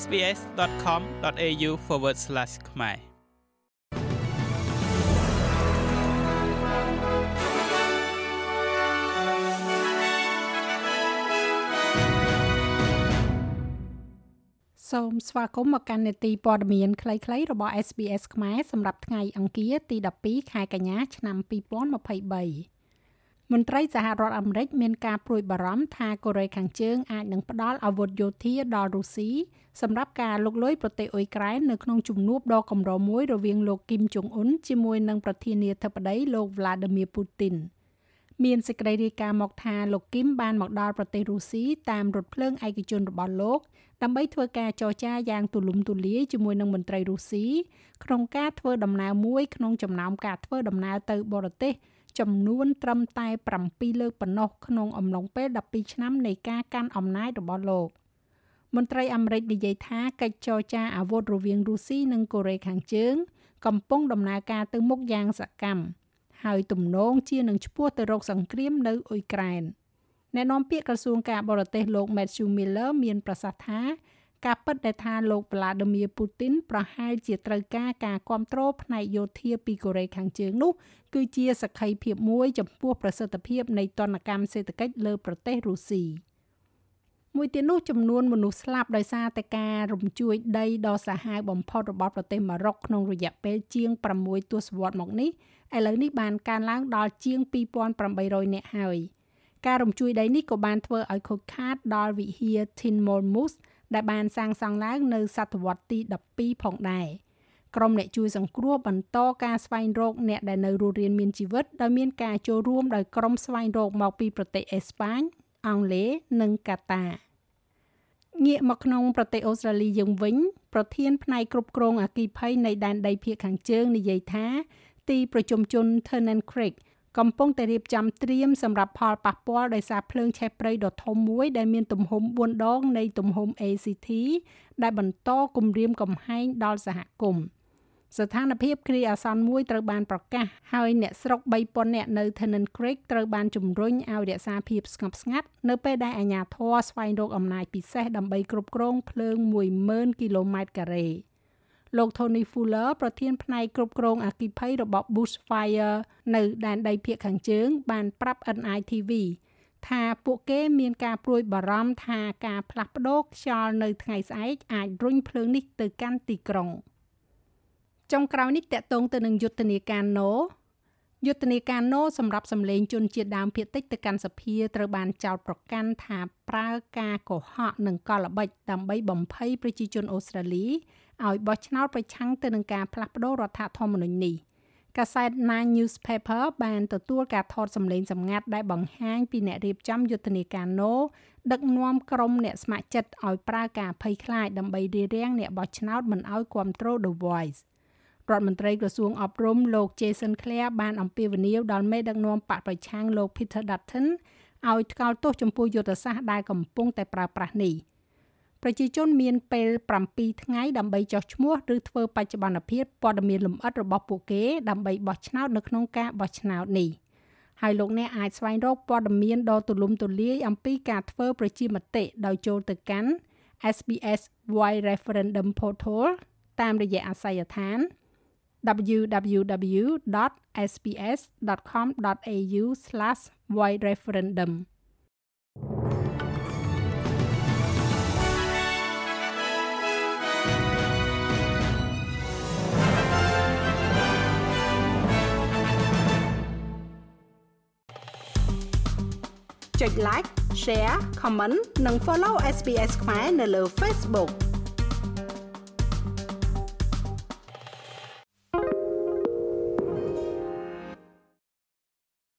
sbs.com.au/ ខ្មែរសូមស្វាគមន៍មកកាន់នេតិព័ត៌មានខ្លីៗរបស់ SBS ខ្មែរសម្រាប់ថ្ងៃអង្គារទី12ខែកញ្ញាឆ្នាំ2023 មន្ត្រីសហរដ្ឋអាមេរិកមានការព្រួយបារម្ភថាកូរ៉េខាងជើងអាចនឹងផ្ដល់អាវុធយោធាដល់រុស្ស៊ីសម្រាប់ការលុកលុយប្រទេសអ៊ុយក្រែននៅក្នុងជំនួបដ៏កម្រមួយរវាងលោកគីមចុងអ៊ុនជាមួយនឹងប្រធានាធិបតីលោក Vladimir Putin មានសេចក្តីរាយការណ៍មកថាលោកគីមបានមកដល់ប្រទេសរុស្ស៊ីតាមរថភ្លើងឯកជនរបស់លោកដើម្បីធ្វើការចរចាយ៉ាងទូលំទូលាយជាមួយនឹងមន្ត្រីរុស្ស៊ីក្នុងការធ្វើដំណើរមួយក្នុងចំណោមការធ្វើដំណើរទៅបរទេស ចំនួនត្រឹមតែ7លើកប៉ុណ្ណោះក្នុងអំឡុងពេល12ឆ្នាំនៃការកាន់អំណាចរបស់លោកមន្ត្រីអាមេរិកនិយាយថាកិច្ចចរចាអាវុធរវាងរុស្ស៊ីនិងកូរ៉េខាងជើង កំពុងដំណើរការទៅមុខយ៉ាងសកម្មហើយទំនងជានឹងឈ្មោះទៅរកសង្គ្រាមនៅអ៊ុយក្រែនអ្នកនាំពាក្យក្រសួងការបរទេសលោក Matthew Miller មានប្រសាសន៍ថា ការពិតដែលថាលោក Vladimir Putin ប្រហែលជាត្រូវការការគ្រប់គ្រងផ្នែកយោធាពីកូរ៉េខាងជើងនោះគឺជាសក្ខីភាពមួយចំពោះប្រសិទ្ធភាពនៃទណ្ឌកម្មសេដ្ឋកិច្ចលើប្រទេសរុស្ស៊ីមួយទៀតនោះចំនួនមនុស្សស្លាប់ដោយសារតែការរំជួយដីដ៏សាហាវបំផុតរបស់ប្រទេសម៉ារ៉ុកក្នុងរយៈពេលជាង6ទសវត្សរ៍មកនេះឥឡូវនេះបានកើនឡើងដល់ជាង2800នាក់ហើយការរំជួយដីនេះក៏បានធ្វើឲ្យខូចខាតដល់វិហារ Tinmormus ដែលបានសាងសង់ឡើងនៅសតវត្សទី12ផងដែរក្រុមអ្នកជួយសង្គ្រោះបន្តការស្វែងរកអ្នកដែលនៅរស់រានមានជីវិតដោយមានការចូលរួមដោយក្រុមស្វែងរកមកពីប្រទេសអេស្ប៉ាញអង់គ្លេសនិងកាតាងាកមកក្នុងប្រទេសអូស្ត្រាលីយើងវិញប្រធានផ្នែកគ្រប់គ្រងអគិភ័យនៃដែនដីភាគខាងជើងនិយាយថាទីប្រជុំជន Tennant Creek កំពុងតែរៀបចំត្រៀមសម្រាប់ផលប៉ះពាល់ដោយសារភ្លើងឆេះព្រៃដ៏ធំមួយដែលមានទំហំ4ដងនៃទំហំ ACT ដែលបន្តគំរាមកំហែងដល់សហគមន៍ស្ថានភាពគ្រាអាសន្នមួយត្រូវបានប្រកាសហើយអ្នកស្រុក3000នាក់នៅ Tennant Creek ត្រូវបានជំរុញឲ្យរក្សាភាពស្ងប់ស្ងាត់នៅពេលដែលអាជ្ញាធរស្វែងរកអំណាចពិសេសដើម្បីគ្រប់គ្រងភ្លើង10000គីឡូម៉ែត្រការ៉េ លោក Tony Fuller ប្រធានផ្នែកគ្រប់គ្រងអគិភ័យរបស់ Bushfire នៅដែនដីភាគខាងជើង បានប្រាប់ NITV ថាពួកគេមានការព្រួយបារម្ភថាការផ្លាស់ប្ដូរខ្យល់នៅថ្ងៃស្អែកអាចរុញភ្លើងនេះទៅកាន់ទីក្រុងចុងក្រោយនេះតកតងទៅនឹងយុទ្ធនាការណូ យុទ្ធនាការណូសម្រាប់សម្លេងជនជាតិដើមភាគតិចទៅកាន់សភាត្រូវបានចោទប្រកាន់ថាប្រើការកុហកនិងកលល្បិចដើម្បីបំភ័យប្រជាជនអូស្ត្រាលីឲ្យបោះឆ្នោតប្រឆាំងទៅនឹងការផ្លាស់ប្តូររដ្ឋធម្មនុញ្ញនេះកាសែត Nine Newspaper បានទទួលការថតសម្លេងសម្ងាត់ដែលបង្ហាញពីអ្នករៀបចំយុទ្ធនាការណូដឹកនាំក្រុមអ្នកស្ម័គ្រចិត្តឲ្យប្រើការភ័យខ្លាចដើម្បីរារាំងអ្នកបោះឆ្នោតមិនឲ្យគ្រប់គ្រង The Voice រដ្ឋមន្ត្រីក្រសួងអប់រំលោក Jason Clare បានអំពាវនាវដល់មេដឹកនាំបកប្រឆាំងលោក Peter Dutton ឲ្យថ្កោលទោសចំពោះយុទ្ធសាស្ត្រដែលកំពុងតែប្រើប្រាស់នេះប្រជាជនមានពេល7ថ្ងៃដើម្បីចោះឈ្មោះឬធ្វើបច្ចុប្បន្នភាពព័ត៌មានលម្អិតរបស់ពួកគេដើម្បីបោះឆ្នោតនៅក្នុងការបោះឆ្នោតនេះហើយលោកអ្នកអាចស្វែងរកព័ត៌មានដ៏ទូលំទូលាយអំពីការធ្វើប្រជាមតិដោយចូលទៅកាន់ SBS Wide Referendum Portal តាមរយៈអាស័យដ្ឋាន www.sbs.com.au/widereferendum ចុច like share comment និង follow SBS ខ្មែរនៅលើ Facebook